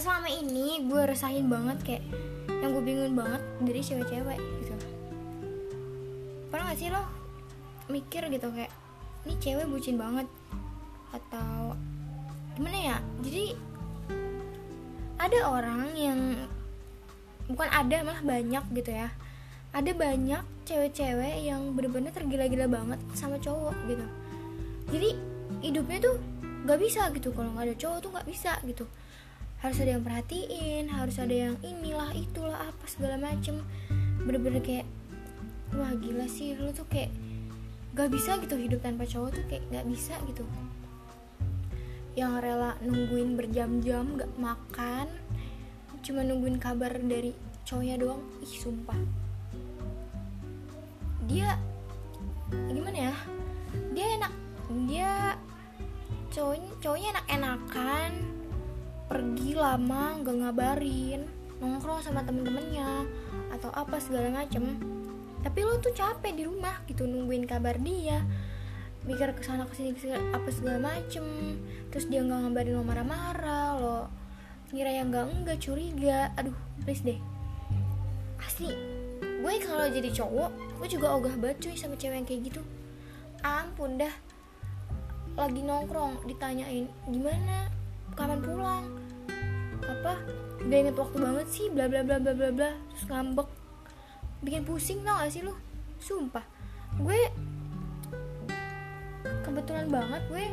ya selama ini gue resahin banget kayak yang gue bingung banget dari cewek-cewek gitu. Pernah gak sih lo mikir gitu kayak ini cewek bucin banget atau gimana ya? Jadi ada orang yang bukan ada malah banyak gitu ya. Ada banyak cewek-cewek yang bener-bener tergila-gila banget sama cowok gitu. Jadi hidupnya tuh gak bisa gitu. Kalau nggak ada cowok tuh nggak bisa gitu harus ada yang perhatiin harus ada yang inilah itulah apa segala macem. Bener-bener kayak wah gila sih lu tuh kayak gak bisa gitu hidup tanpa cowok tuh kayak gak bisa gitu. Yang rela nungguin berjam-jam gak makan cuma nungguin kabar dari cowoknya doang ih sumpah. Dia gimana ya dia enak dia cowoknya cowoknya enak enakan pergi lama gak ngabarin nongkrong sama temen-temennya atau apa segala macem. Tapi lo tuh capek di rumah gitu nungguin kabar dia mikir ke sana ke sini apa segala macem. Terus dia nggak ngabarin lo marah-marah lo ngira yang enggak enggak curiga. Aduh please deh. Asli gue kalau jadi cowok gue juga ogah banget cuy sama cewek yang kayak gitu. Ampun dah lagi nongkrong ditanyain gimana? Kapan pulang apa? Gak inget waktu banget sih bla bla bla bla bla bla terus ngambek. Bikin pusing tau gak sih lu? Sumpah. Gue kebetulan banget gue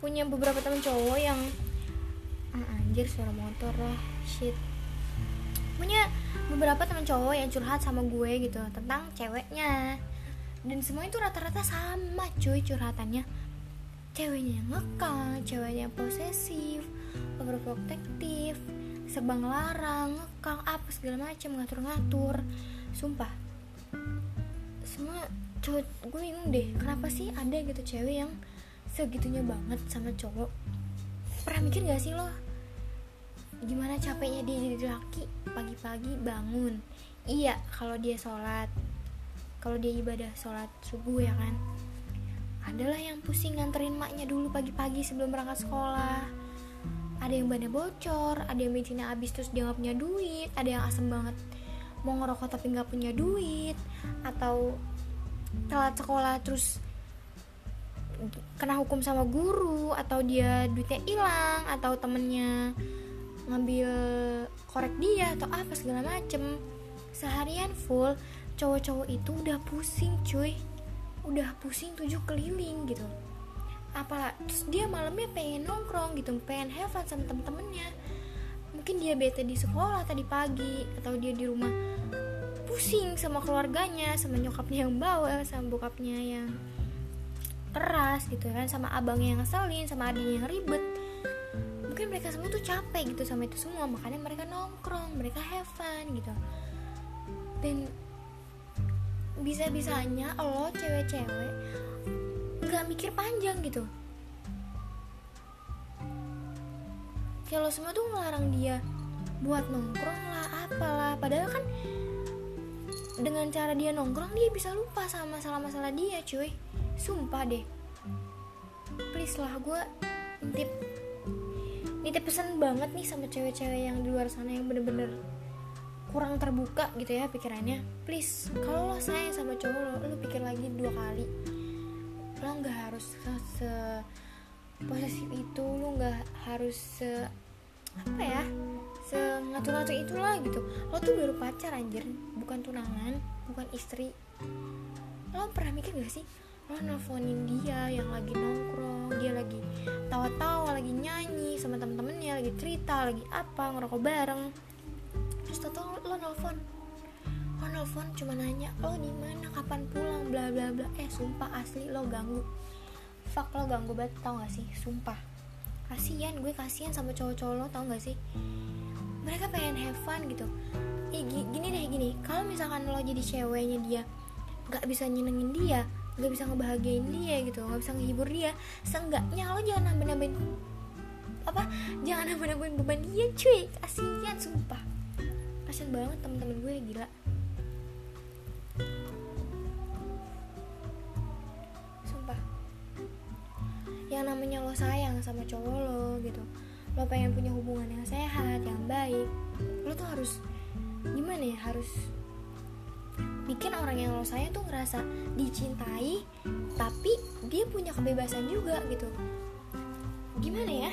punya beberapa temen cowok yang ah, anjir suara motor lah shit. Punya beberapa temen cowok yang curhat sama gue gitu tentang ceweknya. Dan semua itu rata-rata sama cuy curhatannya ceweknya yang ngekang ceweknya yang posesif overprotective serba ngelarang ngekang apa segala macam ngatur-ngatur. Sumpah. Semua cowok gue bingung deh kenapa sih ada gitu cewek yang segitunya banget sama cowok? Pernah mikir gak sih lo? Gimana capeknya dia jadi laki pagi-pagi bangun. Iya kalau dia sholat. Kalau dia ibadah sholat subuh ya kan adalah yang pusing nganterin maknya dulu pagi-pagi sebelum berangkat sekolah. Ada yang bannya bocor ada yang bensinnya habis terus dia nggak punya duit ada yang asem banget mau ngerokok tapi nggak punya duit atau telat sekolah terus kena hukum sama guru atau dia duitnya hilang atau temennya ngambil korek dia atau apa segala macem. Seharian full cowok-cowok itu udah pusing cuy udah pusing tujuh keliling gitu. Apalah terus dia malamnya pengen nongkrong gitu pengen have fun sama temen-temennya. Mungkin dia bete di sekolah tadi pagi atau dia di rumah pusing sama keluarganya sama nyokapnya yang bawa sama bokapnya yang keras gitu kan sama abangnya yang ngeselin sama adiknya yang ribet. Mungkin mereka semua tuh capek gitu sama itu semua makanya mereka nongkrong mereka have fun gitu. Dan bisa-bisanya lo cewek-cewek nggak mikir panjang gitu. Kayak lo semua tuh ngelarang dia buat nongkrong lah apalah. Padahal kan dengan cara dia nongkrong dia bisa lupa sama masalah-masalah dia cuy. Sumpah deh. Please lah gue tip nitip pesan banget nih sama cewek-cewek yang di luar sana yang bener-bener kurang terbuka gitu ya pikirannya. Please kalau lo sayang sama cowok lo lo pikir lagi dua kali. Lo nggak harus se, se posesif itu lo nggak harus se apa ya se ngatur-ngatur itulah gitu. Lo tuh baru pacar anjir. Bukan tunangan bukan istri. Lo pernah mikir gak sih? Lo nelfonin dia yang lagi nongkrong dia lagi tawa-tawa lagi nyanyi sama temen-temennya lagi cerita lagi apa ngerokok bareng terus tau lo nelfon. Lo nelfon cuma nanya lo di mana? Kapan pulang? Bla bla bla. Eh sumpah asli lo ganggu. Fuck lo ganggu banget tau gak sih? Sumpah. Kasian gue kasian sama cowok-cowok lo tau gak sih? Mereka pengen have fun gitu. Eh, gini deh gini. Kalau misalkan lo jadi ceweknya dia nggak bisa nyenengin dia nggak bisa ngebahagiain dia gitu nggak bisa ngehibur dia seenggaknya lo jangan nambah nambahin apa? Jangan nambah nambahin beban dia cuy. Kasian sumpah kasian banget temen-temen gue gila. Sumpah. Yang namanya lo sayang sama cowok lo gitu. Lo pengen punya hubungan yang sehat yang baik. Lo tuh harus gimana ya harus bikin orang yang lo sayang tuh ngerasa dicintai tapi dia punya kebebasan juga gitu. Gimana ya?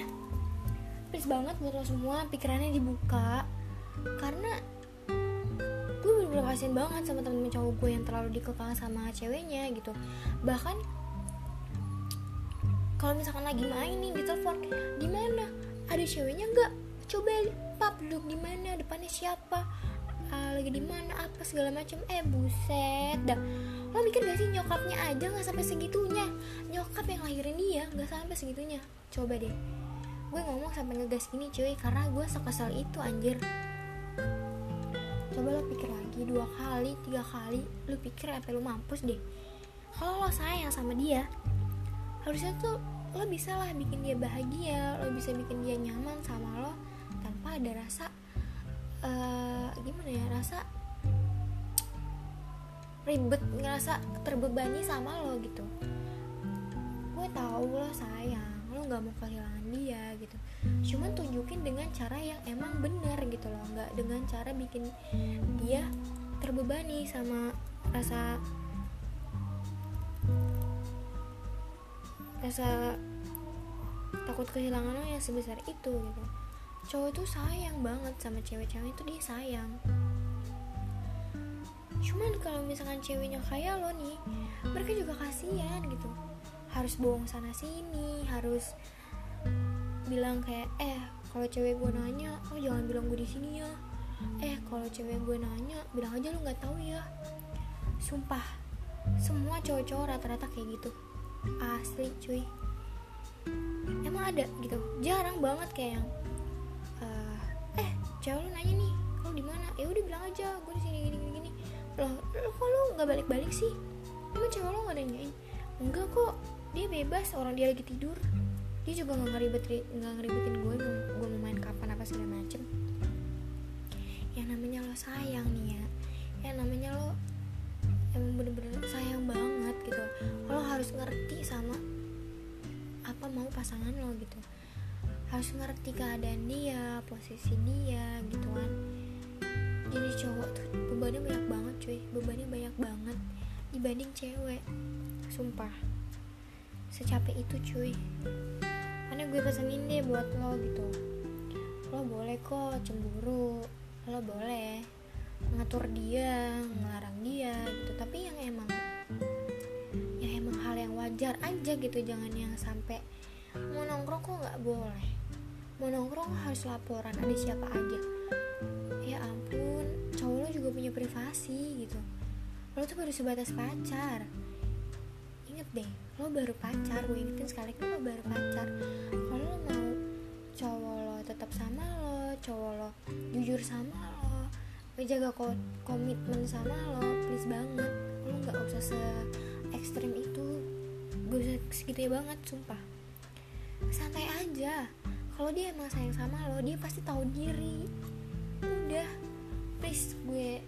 Please banget buat lo semua pikirannya dibuka. Karena kasian banget sama temen-temen cowok gue yang terlalu dikekang sama ceweknya gitu. Bahkan kalau misalkan lagi main nih di telepon di mana? Ada ceweknya nggak? Coba pap duduk di mana? Depannya siapa? Uh, lagi di mana? Apa segala macam eh buset dah. Lo mikir gak sih nyokapnya aja nggak sampai segitunya? Nyokap yang lahirin dia nggak sampai segitunya. Coba deh. Gue ngomong sampai ngegas gini cuy karena gue sekesal itu anjir. Coba lo pikir lagi dua kali tiga kali lo pikir apa lo mampus deh. Kalau lo sayang sama dia harusnya tuh lo bisa lah bikin dia bahagia lo bisa bikin dia nyaman sama lo tanpa ada rasa uh, gimana ya rasa ribet ngerasa terbebani sama lo gitu. Gue tahu lo sayang lo nggak mau kehilangan dia gitu. Cuman tunjukin dengan cara yang emang benar gitu loh nggak dengan cara bikin dia terbebani sama rasa rasa takut kehilangan lo yang sebesar itu gitu. Cowok tuh sayang banget sama cewek-cewek itu dia sayang. Cuman kalau misalkan ceweknya kayak lo nih mereka juga kasihan gitu. Harus bohong sana sini harus bilang kayak eh kalau cewek gue nanya oh jangan bilang gue di sini ya. Eh kalau cewek gue nanya bilang aja lo nggak tahu ya. Sumpah semua cowok-cowok rata-rata kayak gitu. Asli cuy. Emang ada gitu jarang banget kayak yang cewek lu nanya nih lu di mana? Ya udah bilang aja gue di sini gini gini gini. Loh lo kok lu nggak balik balik sih? Emang cewek lu nggak nanyain? Enggak kok dia bebas orang dia lagi tidur dia juga nggak ngeribet nggak ngeribetin gue gue mau main kapan apa segala macem. Yang namanya lo sayang nih ya. Yang namanya lo emang bener-bener sayang banget gitu. Lo harus ngerti sama apa mau pasangan lo gitu. Harus ngerti keadaan dia posisi dia gitu kan. Jadi cowok tuh bebannya banyak banget cuy. Bebannya banyak banget dibanding cewek. Sumpah secapek itu cuy. Karena gue pesenin deh buat lo gitu. Lo boleh kok cemburu. Lo boleh ngatur dia ngelarang dia gitu. Tapi yang emang yang emang hal yang wajar aja gitu. Jangan yang sampai mau nongkrong kok nggak boleh. Mau nongkrong harus laporan ada siapa aja. Ya ampun cowok lo juga punya privasi gitu. Lo tuh baru sebatas pacar. Inget deh lo baru pacar gue ingetin sekali lo baru pacar. Kalau lo mau cowok lo tetap sama lo cowok lo jujur sama lo menjaga ko komitmen sama lo please banget. Lo nggak usah se ekstrim itu gue usah segitu banget sumpah. Santai aja. Kalau dia emang sayang sama lo dia pasti tahu diri. Udah please gue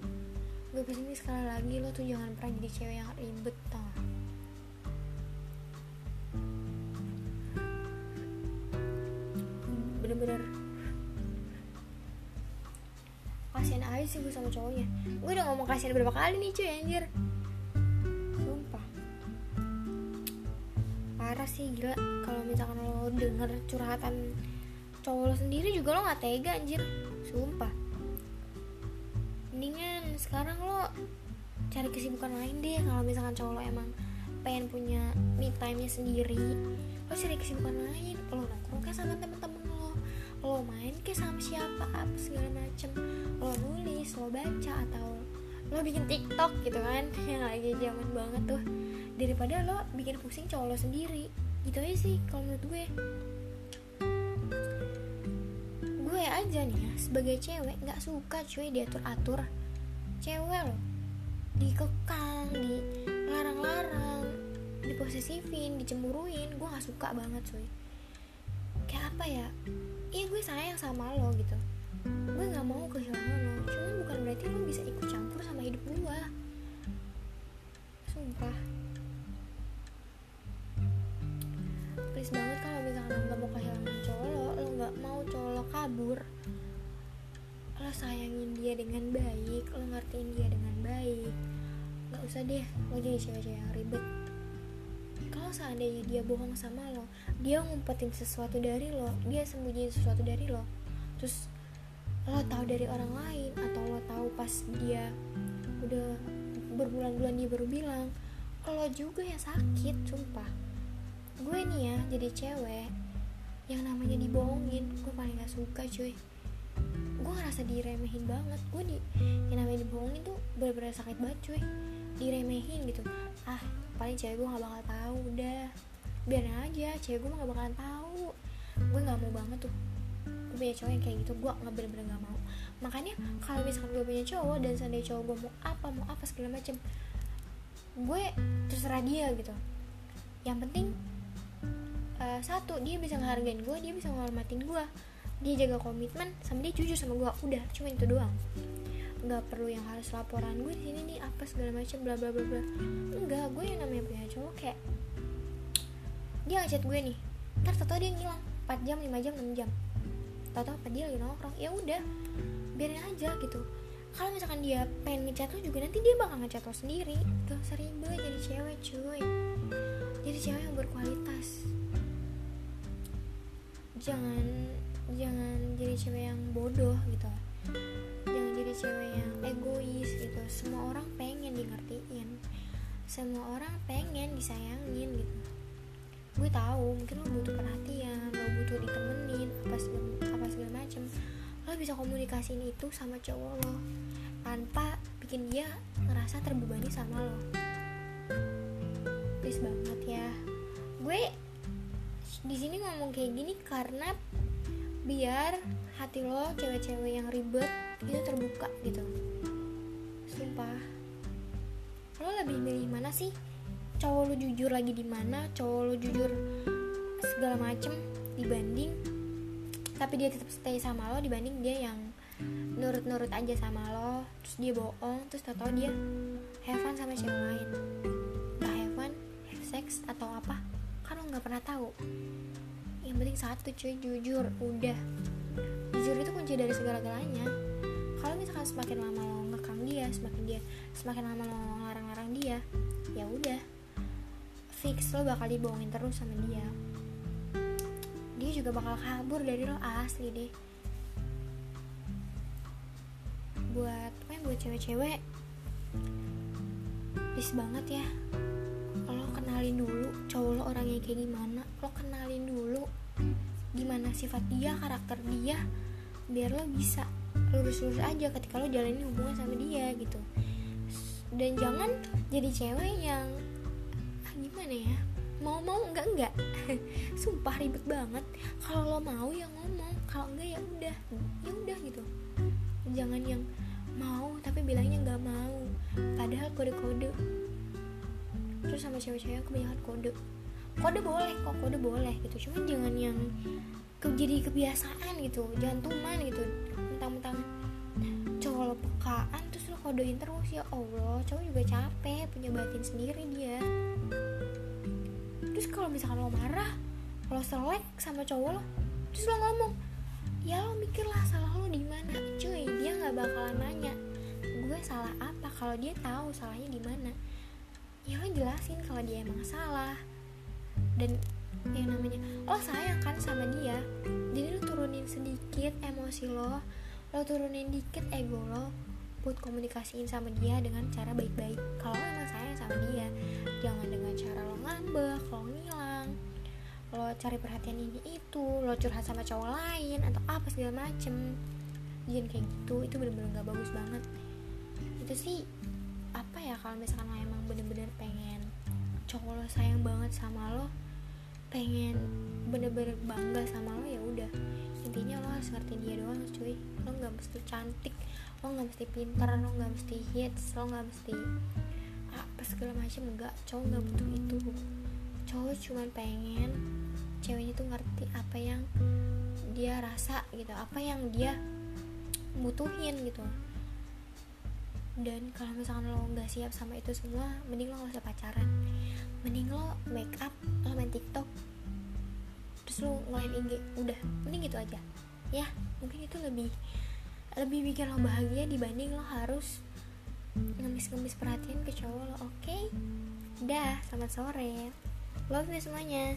gue ini sekali lagi lo tuh jangan pernah jadi cewek yang ribet tau sih gue sama cowoknya. Gue udah ngomong kasian berapa kali nih cuy anjir. Sumpah. Parah sih gila. Kalau misalkan lo denger curhatan cowok lo sendiri juga lo nggak tega anjir. Sumpah. Mendingan sekarang lo cari kesibukan lain deh. Kalau misalkan cowok lo emang pengen punya me time nya sendiri lo cari kesibukan lain. Lo nongkrong kayak sama temen-temen lo lo main kayak sama siapa apa segala macem. Lo nulis lo baca atau lo bikin tiktok gitu kan. Yang lagi zaman banget tuh. Daripada lo bikin pusing cowok lo sendiri. Gitu aja sih kalau menurut gue. Gue aja nih ya sebagai cewek nggak suka cuy diatur atur cewek loh dikekang di larang-larang diposesifin dicemburuin. Gue nggak suka banget cuy kayak apa ya? Iya gue sayang sama lo gitu. Gue nggak mau kehilangan lo. Cuman bukan berarti lo bisa ikut campur sama hidup gue. Sumpah. Please banget kalau misalkan lo nggak mau kehilangan cowok lo lo nggak mau cowok lo kabur. Lo sayangin dia dengan baik lo ngertiin dia dengan baik. Nggak usah deh lo jadi cewek-cewek yang ribet kalau seandainya dia bohong sama lo dia ngumpetin sesuatu dari lo dia sembunyiin sesuatu dari lo. Terus lo tahu dari orang lain atau lo tahu pas dia udah berbulan-bulan dia baru bilang lo juga yang sakit sumpah. Gue nih ya jadi cewek yang namanya dibohongin gue paling gak suka cuy. Gue ngerasa diremehin banget gue di yang namanya dibohongin tuh bener-bener sakit banget cuy diremehin gitu. Ah paling cewek gue gak bakal tahu udah. Biarin aja cewek gue gak bakalan tahu. Gue nggak mau banget tuh gue punya cowok yang kayak gitu. Gue nggak bener-bener nggak mau. Makanya kalau misalkan gue punya cowok dan seandainya cowok gue mau apa mau apa segala macem gue terserah dia gitu. Yang penting uh, satu dia bisa ngehargain gue dia bisa ngormatin gue dia jaga komitmen sama dia jujur sama gue udah cuma itu doang nggak perlu yang harus laporan gue di sini nih apa segala macam bla bla bla bla. Enggak gue yang namanya punya cowok kayak dia ngechat gue nih ntar tau dia ngilang 4 jam 5 jam 6 jam. Tau apa dia lagi nongkrong? Ya udah biarin aja gitu. Kalau misalkan dia pengen ngechat lo juga nanti dia bakal ngechat lo sendiri. Usah ribet jadi cewek cuy. Jadi cewek yang berkualitas. Jangan jangan jadi cewek yang bodoh gitu cewek yang egois gitu. Semua orang pengen di ngertiin semua orang pengen disayangin gitu. Gue tahu mungkin lo butuh perhatian lo butuh ditemenin apa segala, apa segala macem. Lo bisa komunikasiin itu sama cowok lo tanpa bikin dia ngerasa terbebani sama lo. Please banget ya. Gue di sini ngomong kayak gini karena biar hati lo cewek-cewek yang ribet itu terbuka gitu. Sumpah. Lo lebih milih mana sih? Cowok lo jujur lagi di mana? Cowok lo jujur segala macem dibanding tapi dia tetap stay sama lo dibanding dia yang nurut-nurut aja sama lo. Terus dia bohong terus tau tau dia have fun sama cewek lain. Entah have fun have sex atau apa kan lo nggak pernah tahu yang penting satu cuy jujur udah. Jujur itu kunci dari segala-galanya kalau misalkan semakin lama lo ngekang dia semakin dia semakin lama lo ngarang-ngarang dia ya udah. Fix lo bakal dibohongin terus sama dia. Dia juga bakal kabur dari lo asli deh. Buat apa buat cewek-cewek please banget ya. Lo kenalin dulu cowok lo orangnya kayak gimana. Lo kenalin dulu gimana sifat dia karakter dia biar lo bisa lurus-lurus aja ketika lo jalanin hubungan sama dia gitu. Dan jangan jadi cewek yang ah, gimana ya mau mau enggak enggak. Sumpah ribet banget. Kalau lo mau ya ngomong kalau enggak ya udah ya udah gitu. Jangan yang mau tapi bilangnya nggak mau. Padahal kode-kode terus sama cewek-cewek kebanyakan kode. Kode boleh kok kode boleh gitu. Cuman jangan yang jadi kebiasaan gitu. Jangan tuman gitu mentang-mentang cowok lo pekaan terus lo kodein terus ya allah cowok juga capek punya batin sendiri dia. Terus kalau misalkan lo marah lo selek sama cowok lo terus lo ngomong ya lo mikirlah salah lo di mana. Cuy dia nggak bakalan nanya gue salah apa? Kalau dia tahu salahnya di mana ya lo jelasin kalau dia emang salah. Dan yang namanya lo sayang kan sama dia jadi lo turunin sedikit emosi lo lo turunin dikit ego lo buat komunikasiin sama dia dengan cara baik-baik. Kalau emang sayang sama dia jangan dengan cara lo ngambek lo ngilang lo cari perhatian ini itu lo curhat sama cowok lain atau apa segala macem. Jangan kayak gitu itu bener-bener gak bagus banget. Itu sih apa ya kalau misalkan lo emang bener-bener pengen cowok lo sayang banget sama lo pengen bener-bener bangga sama lo ya udah. Intinya lo harus ngerti dia doang cuy. Lo nggak mesti cantik lo nggak mesti pintar lo nggak mesti hits lo nggak mesti apa segala macam enggak cowok nggak butuh itu. Cowok cuma pengen ceweknya tuh ngerti apa yang dia rasa gitu apa yang dia butuhin gitu. Dan kalau misalkan lo nggak siap sama itu semua mending lo gak usah pacaran mending lo make up lo main tiktok. Terus lo ngelain IG udah mending gitu aja. Ya mungkin itu lebih lebih bikin lo bahagia dibanding lo harus ngemis-ngemis perhatian ke cowok lo. Oke? Okay? dah selamat sore. Love you semuanya